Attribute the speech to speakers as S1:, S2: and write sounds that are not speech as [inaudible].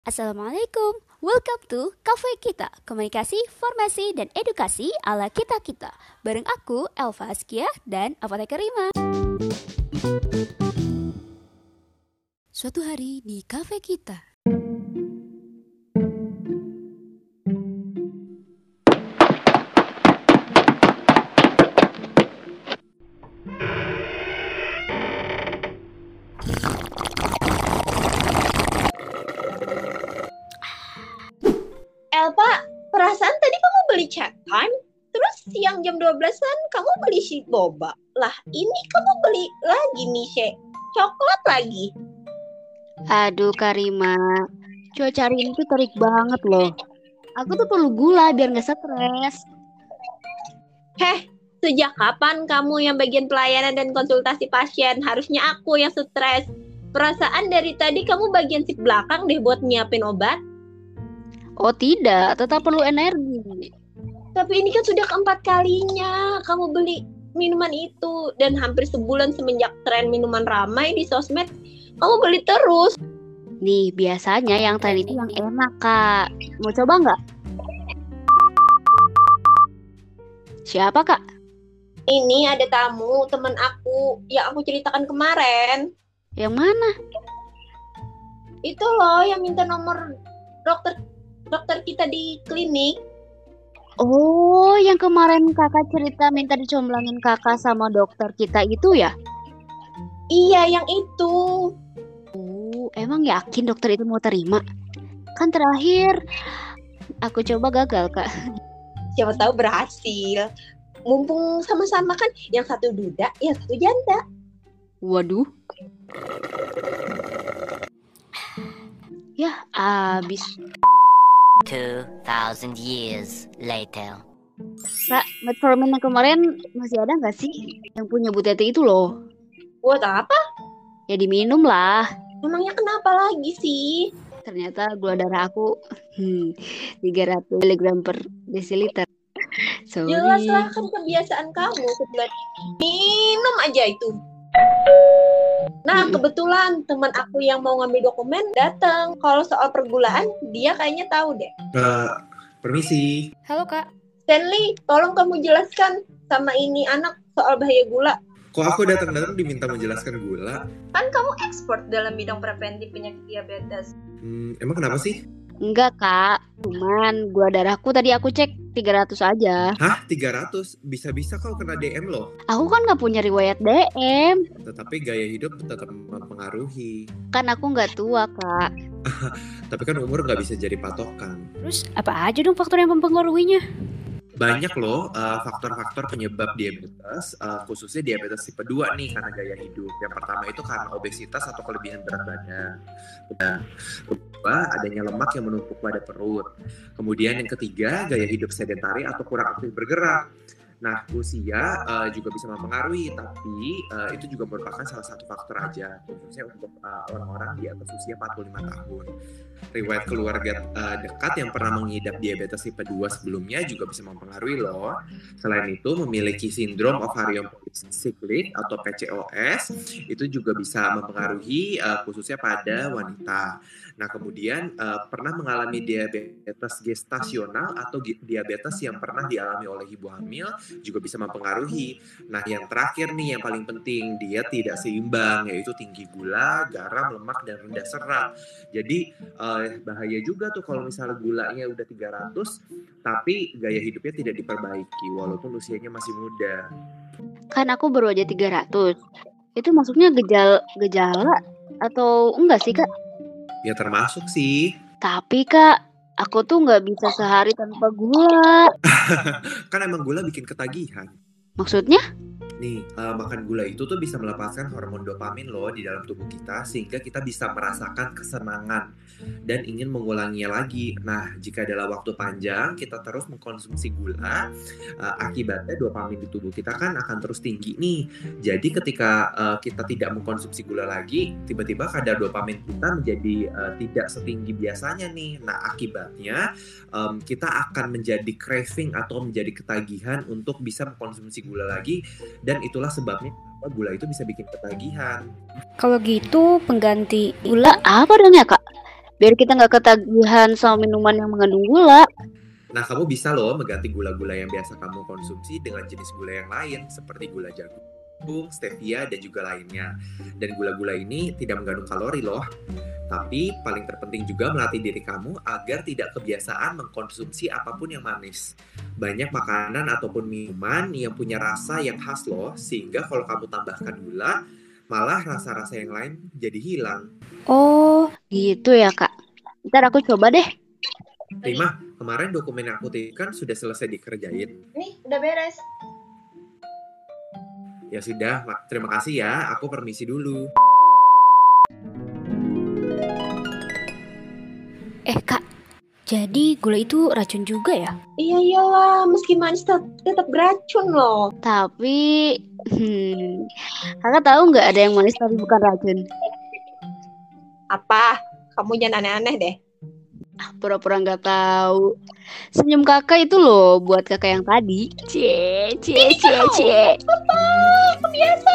S1: Assalamualaikum, welcome to Cafe Kita, komunikasi, formasi, dan edukasi ala kita-kita. Bareng aku, Elva Askia, dan Apoteker Rima. Suatu hari di Cafe Kita.
S2: Siang jam 12-an kamu beli si boba. Lah, ini kamu beli lagi nih, She. Coklat lagi.
S3: Aduh Karima, cuaca hari ini tuh terik banget loh. Aku tuh perlu gula biar nggak stres.
S2: Heh, sejak kapan kamu yang bagian pelayanan dan konsultasi pasien? Harusnya aku yang stres. Perasaan dari tadi kamu bagian sip belakang deh buat nyiapin obat.
S3: Oh tidak, tetap perlu energi.
S2: Tapi ini kan sudah keempat kalinya kamu beli minuman itu dan hampir sebulan semenjak tren minuman ramai di sosmed kamu beli terus.
S3: Nih biasanya yang tren itu yang enak kak. Mau coba nggak? Siapa kak?
S2: Ini ada tamu teman aku yang aku ceritakan kemarin.
S3: Yang mana?
S2: Itu loh yang minta nomor dokter dokter kita di klinik.
S3: Oh, yang kemarin kakak cerita minta dicomblangin kakak sama dokter kita itu ya?
S2: Iya, yang itu.
S3: Oh, emang yakin dokter itu mau terima? Kan terakhir aku coba gagal kak.
S2: Siapa tahu berhasil. Mumpung sama-sama kan yang satu duda, yang satu janda.
S3: Waduh. Ya, abis.
S4: 2000 years later.
S3: Kak, metformin yang kemarin masih ada nggak sih? Yang punya Bu Tete itu loh.
S2: Buat apa?
S3: Ya diminum lah.
S2: Emangnya kenapa lagi sih?
S3: Ternyata gula darah aku hmm, 300 mg per desiliter. Sorry.
S2: Jelas lah kan kebiasaan kamu sebulan minum aja itu. Nah, kebetulan teman aku yang mau ngambil dokumen datang. Kalau soal pergulaan, dia kayaknya tahu deh.
S5: Eh, permisi.
S1: Halo kak,
S2: Stanley, tolong kamu jelaskan sama ini anak soal bahaya gula.
S5: Kok aku datang-datang diminta menjelaskan gula?
S2: Kan kamu ekspor dalam bidang preventif penyakit diabetes.
S5: Hmm, emang kenapa sih?
S3: Enggak kak, cuman gula darahku tadi aku cek 300 aja.
S5: Hah, 300? Bisa-bisa kau kena DM loh.
S3: Aku kan nggak punya riwayat DM.
S5: Tetapi gaya hidup tetap mempengaruhi.
S3: Kan aku nggak tua kak. [laughs]
S5: Tapi kan umur nggak bisa jadi patokan.
S1: terus apa aja dong faktor yang mempengaruhinya?
S5: Banyak loh eh, faktor-faktor penyebab diabetes, eh, khususnya diabetes tipe 2 nih karena gaya hidup. Yang pertama itu karena obesitas atau kelebihan berat badan. Dan kedua, adanya lemak yang menumpuk pada perut. Kemudian yang ketiga, gaya hidup sedentari atau kurang aktif bergerak. Nah, usia eh, juga bisa mempengaruhi, tapi eh, itu juga merupakan salah satu faktor aja, khususnya untuk eh, orang-orang di atas usia 45 tahun. Riwayat keluarga eh, dekat yang pernah mengidap diabetes tipe 2 sebelumnya juga bisa mempengaruhi loh. Selain itu, memiliki sindrom ovarium polycystic atau PCOS itu juga bisa mempengaruhi eh, khususnya pada wanita. Nah, kemudian eh, pernah mengalami diabetes gestasional atau diabetes yang pernah dialami oleh ibu hamil juga bisa mempengaruhi. Nah, yang terakhir nih yang paling penting, dia tidak seimbang yaitu tinggi gula, garam, lemak dan rendah serat. Jadi eh, bahaya juga tuh kalau misalnya gulanya udah 300 tapi gaya hidupnya tidak diperbaiki walaupun usianya masih muda.
S3: Kan aku baru aja 300. Itu maksudnya gejala gejala atau enggak sih kak?
S5: Ya termasuk sih.
S3: Tapi kak, aku tuh nggak bisa sehari tanpa gula. [laughs]
S5: kan emang gula bikin ketagihan.
S3: Maksudnya?
S5: Nih, eh, makan gula itu tuh bisa melepaskan hormon dopamin loh di dalam tubuh kita sehingga kita bisa merasakan kesenangan dan ingin mengulanginya lagi. Nah, jika dalam waktu panjang kita terus mengkonsumsi gula, eh, akibatnya dopamin di tubuh kita kan akan terus tinggi nih. Jadi ketika eh, kita tidak mengkonsumsi gula lagi, tiba-tiba kadar dopamin kita menjadi eh, tidak setinggi biasanya nih. Nah, akibatnya em, kita akan menjadi craving atau menjadi ketagihan untuk bisa mengkonsumsi gula lagi dan itulah sebabnya kenapa gula itu bisa bikin ketagihan.
S1: Kalau gitu pengganti
S3: Gula apa dong ya kak? Biar kita nggak ketagihan sama minuman yang mengandung gula.
S5: Nah, kamu bisa loh mengganti gula-gula yang biasa kamu konsumsi dengan jenis gula yang lain seperti gula jagung, stevia, dan juga lainnya. Dan gula-gula ini tidak mengandung kalori loh. Tapi paling terpenting juga melatih diri kamu agar tidak kebiasaan mengkonsumsi apa pun yang manis. Banyak makanan ataupun minuman yang punya rasa yang khas loh, sehingga kalau kamu tambahkan gula, malah rasa-rasa yang lain jadi hilang.
S3: Oh, gitu ya kak. Ntar aku coba deh.
S5: Rima, kemarin dokumen yang aku titipkan sudah selesai dikerjain.
S2: Nih, udah beres.
S5: Ya sudah, mak- terima kasih ya. Aku permisi dulu.
S1: Eh kak, jadi gula itu racun juga ya?
S2: Iya iyalah, meski manis tetap, tetap beracun loh.
S3: Tapi, hmm, kakak tahu nggak ada yang manis tapi bukan racun?
S2: Apa? Kamu jangan aneh-aneh deh.
S3: Ah, Pura-pura nggak tahu. Senyum kakak itu loh buat kakak yang tadi. Cie, cie, cie, cie.
S2: Kebiasaan.